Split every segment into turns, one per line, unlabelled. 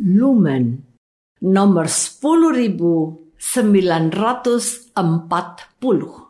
Lumen nomor 10940.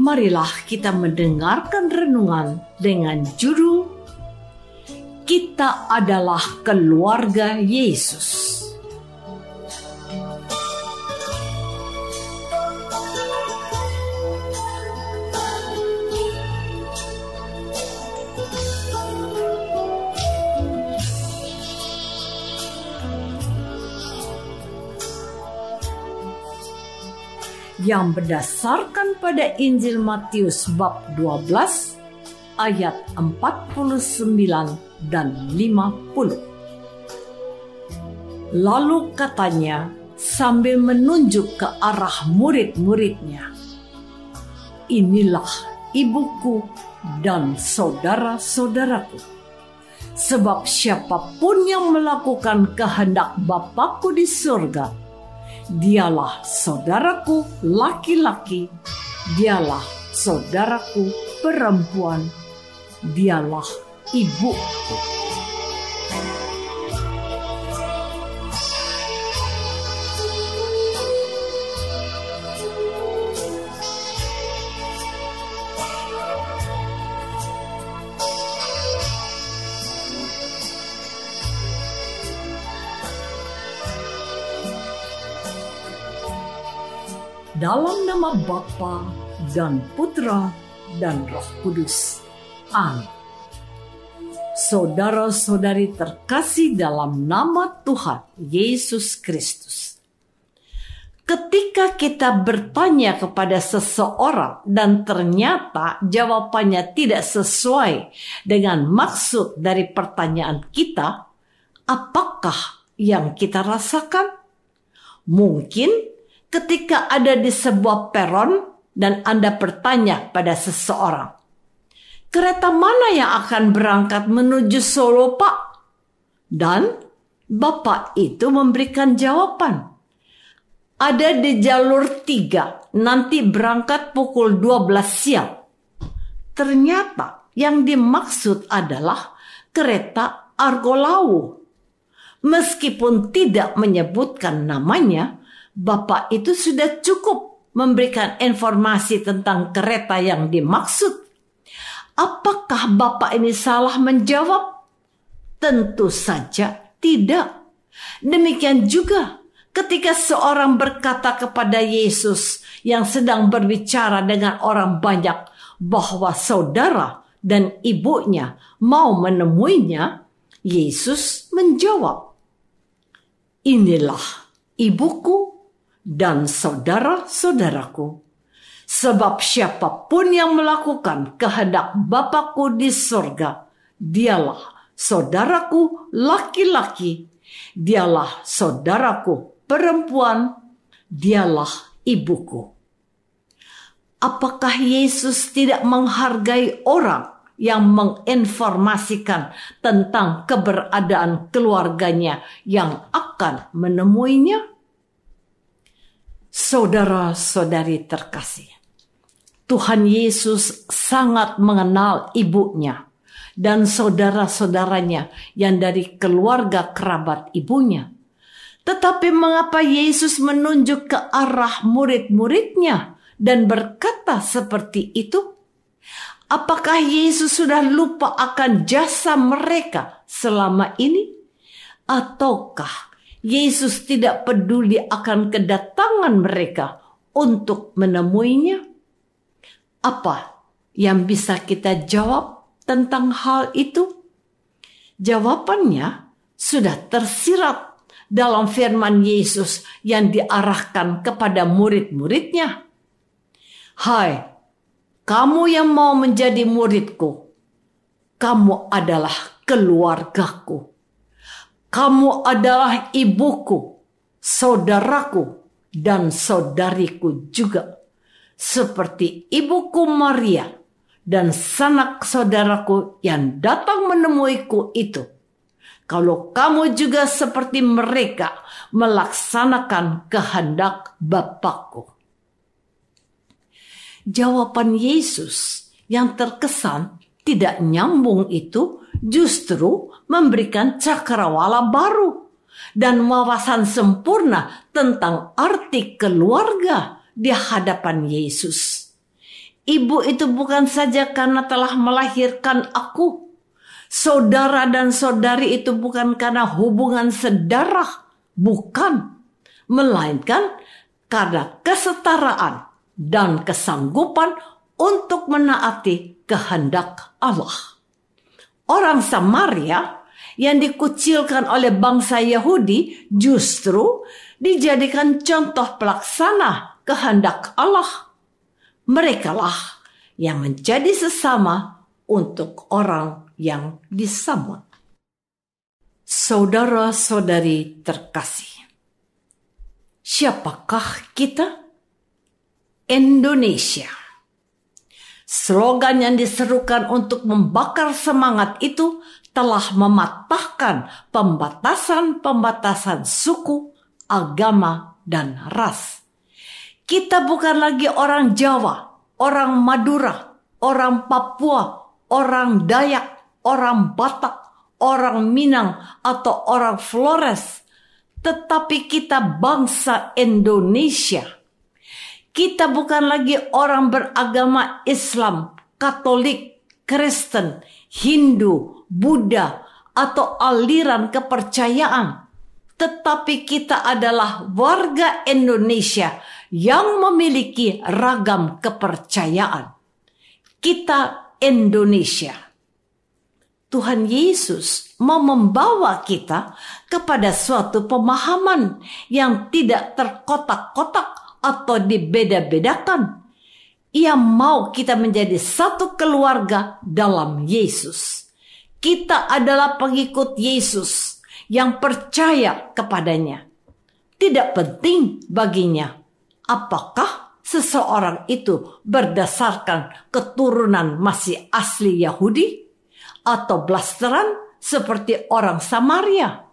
marilah kita mendengarkan renungan dengan judul "Kita adalah Keluarga Yesus". Yang berdasarkan pada Injil Matius bab 12 ayat 49 dan 50. Lalu katanya sambil menunjuk ke arah murid-muridnya, Inilah ibuku dan saudara-saudaraku. Sebab siapa pun yang melakukan kehendak Bapakku di surga, dialah saudaraku laki-laki, dialah saudaraku perempuan, dialah ibuku. Dalam nama Bapa dan Putra dan Roh Kudus. Amin. Saudara-saudari terkasih dalam nama Tuhan Yesus Kristus. Ketika kita bertanya kepada seseorang dan ternyata jawabannya tidak sesuai dengan maksud dari pertanyaan kita, apakah yang kita rasakan? Mungkin ketika ada di sebuah peron dan Anda bertanya pada seseorang, kereta mana yang akan berangkat menuju Solo, Pak? Dan Bapak itu memberikan jawaban. Ada di jalur tiga, nanti berangkat pukul 12 siang. Ternyata yang dimaksud adalah kereta Argolawu. Meskipun tidak menyebutkan namanya, Bapak itu sudah cukup memberikan informasi tentang kereta yang dimaksud. Apakah Bapak ini salah menjawab? Tentu saja tidak. Demikian juga ketika seorang berkata kepada Yesus yang sedang berbicara dengan orang banyak bahwa saudara dan ibunya mau menemuinya, Yesus menjawab, "Inilah ibuku dan saudara-saudaraku. Sebab siapa pun yang melakukan kehendak Bapakku di surga, dialah saudaraku laki-laki, dialah saudaraku perempuan, dialah ibuku. Apakah Yesus tidak menghargai orang yang menginformasikan tentang keberadaan keluarganya yang akan menemuinya? Saudara-saudari terkasih, Tuhan Yesus sangat mengenal ibunya dan saudara-saudaranya yang dari keluarga kerabat ibunya. Tetapi mengapa Yesus menunjuk ke arah murid-muridnya dan berkata seperti itu? Apakah Yesus sudah lupa akan jasa mereka selama ini? Ataukah Yesus tidak peduli akan kedatangan mereka untuk menemuinya? Apa yang bisa kita jawab tentang hal itu? Jawabannya sudah tersirat dalam firman Yesus yang diarahkan kepada murid-muridnya. Hai, kamu yang mau menjadi muridku, kamu adalah keluargaku kamu adalah ibuku, saudaraku, dan saudariku juga. Seperti ibuku Maria dan sanak saudaraku yang datang menemuiku itu. Kalau kamu juga seperti mereka melaksanakan kehendak Bapakku. Jawaban Yesus yang terkesan tidak nyambung itu justru memberikan cakrawala baru dan wawasan sempurna tentang arti keluarga di hadapan Yesus. Ibu itu bukan saja karena telah melahirkan aku. Saudara dan saudari itu bukan karena hubungan sedarah, bukan. Melainkan karena kesetaraan dan kesanggupan untuk menaati kehendak Allah orang Samaria yang dikucilkan oleh bangsa Yahudi justru dijadikan contoh pelaksana kehendak Allah. Merekalah yang menjadi sesama untuk orang yang disambut. Saudara-saudari terkasih, siapakah kita? Indonesia Slogan yang diserukan untuk membakar semangat itu telah mematahkan pembatasan-pembatasan suku, agama, dan ras. Kita bukan lagi orang Jawa, orang Madura, orang Papua, orang Dayak, orang Batak, orang Minang, atau orang Flores, tetapi kita bangsa Indonesia kita bukan lagi orang beragama Islam, Katolik, Kristen, Hindu, Buddha, atau aliran kepercayaan. Tetapi kita adalah warga Indonesia yang memiliki ragam kepercayaan. Kita Indonesia. Tuhan Yesus mau membawa kita kepada suatu pemahaman yang tidak terkotak-kotak atau dibeda-bedakan. Ia mau kita menjadi satu keluarga dalam Yesus. Kita adalah pengikut Yesus yang percaya kepadanya. Tidak penting baginya apakah seseorang itu berdasarkan keturunan masih asli Yahudi atau blasteran seperti orang Samaria.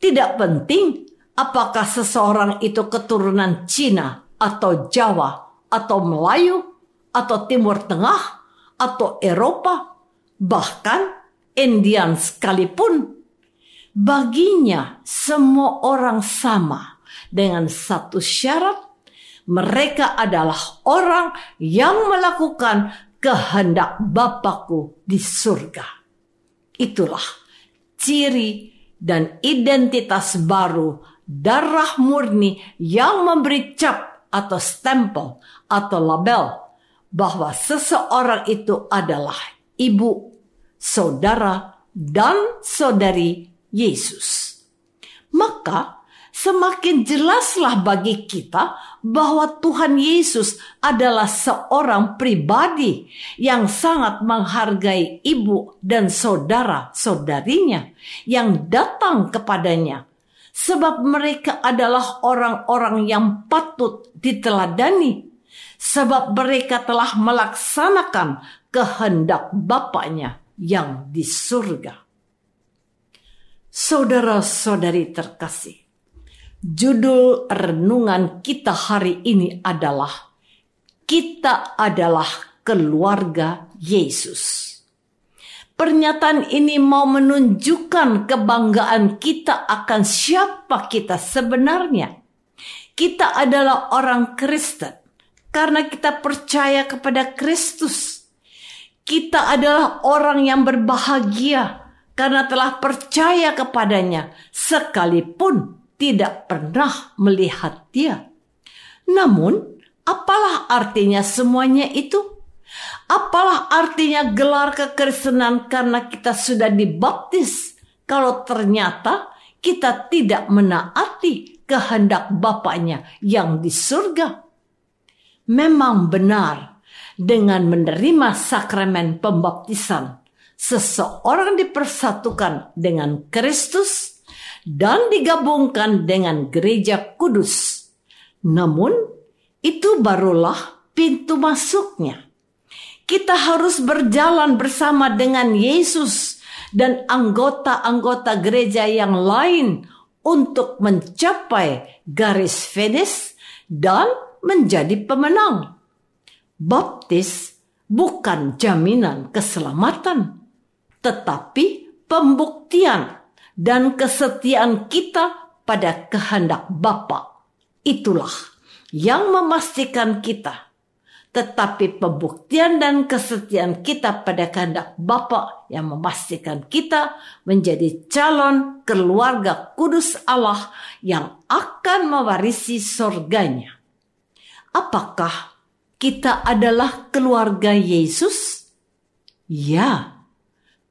Tidak penting Apakah seseorang itu keturunan Cina atau Jawa atau Melayu atau Timur Tengah atau Eropa bahkan Indian sekalipun baginya semua orang sama dengan satu syarat mereka adalah orang yang melakukan kehendak Bapakku di surga. Itulah ciri dan identitas baru darah murni yang memberi cap atau stempel atau label bahwa seseorang itu adalah ibu, saudara, dan saudari Yesus. Maka semakin jelaslah bagi kita bahwa Tuhan Yesus adalah seorang pribadi yang sangat menghargai ibu dan saudara-saudarinya yang datang kepadanya sebab mereka adalah orang-orang yang patut diteladani, sebab mereka telah melaksanakan kehendak Bapaknya yang di surga. Saudara-saudari terkasih, judul renungan kita hari ini adalah Kita adalah keluarga Yesus. Pernyataan ini mau menunjukkan kebanggaan kita akan siapa kita sebenarnya. Kita adalah orang Kristen karena kita percaya kepada Kristus. Kita adalah orang yang berbahagia karena telah percaya kepadanya, sekalipun tidak pernah melihat Dia. Namun, apalah artinya semuanya itu? Apalah artinya gelar kekristenan karena kita sudah dibaptis? Kalau ternyata kita tidak menaati kehendak Bapaknya yang di surga memang benar dengan menerima sakramen pembaptisan seseorang dipersatukan dengan Kristus dan digabungkan dengan gereja kudus. Namun, itu barulah pintu masuknya. Kita harus berjalan bersama dengan Yesus dan anggota-anggota gereja yang lain untuk mencapai garis finish dan menjadi pemenang. Baptis bukan jaminan keselamatan, tetapi pembuktian dan kesetiaan kita pada kehendak Bapa. Itulah yang memastikan kita tetapi pembuktian dan kesetiaan kita pada kehendak Bapa yang memastikan kita menjadi calon keluarga kudus Allah yang akan mewarisi surganya. Apakah kita adalah keluarga Yesus? Ya,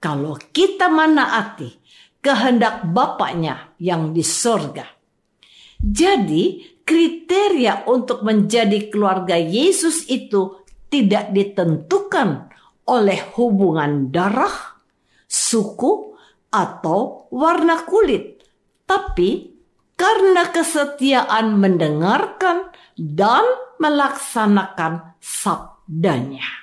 kalau kita menaati kehendak Bapaknya yang di sorga. Jadi, kriteria untuk menjadi keluarga Yesus itu tidak ditentukan oleh hubungan darah, suku, atau warna kulit, tapi karena kesetiaan mendengarkan dan melaksanakan sabdanya.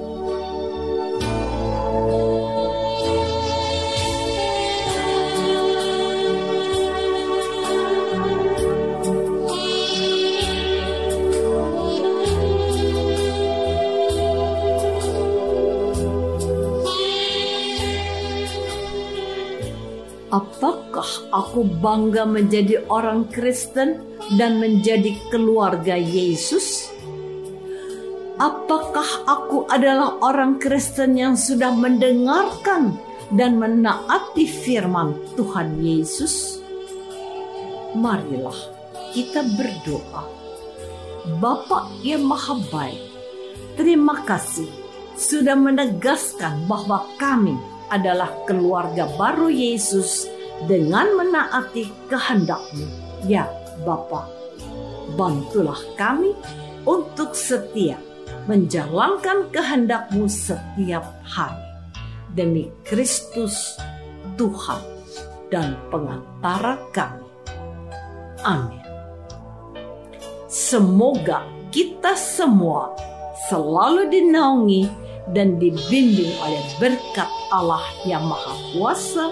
Aku bangga menjadi orang Kristen dan menjadi keluarga Yesus? Apakah aku adalah orang Kristen yang sudah mendengarkan dan menaati firman Tuhan Yesus? Marilah kita berdoa. Bapak yang Maha Baik, terima kasih sudah menegaskan bahwa kami adalah keluarga baru Yesus dengan menaati kehendakmu. Ya Bapa, bantulah kami untuk setia menjalankan kehendakmu setiap hari. Demi Kristus Tuhan dan pengantara kami. Amin. Semoga kita semua selalu dinaungi dan dibimbing oleh berkat Allah yang Maha Kuasa,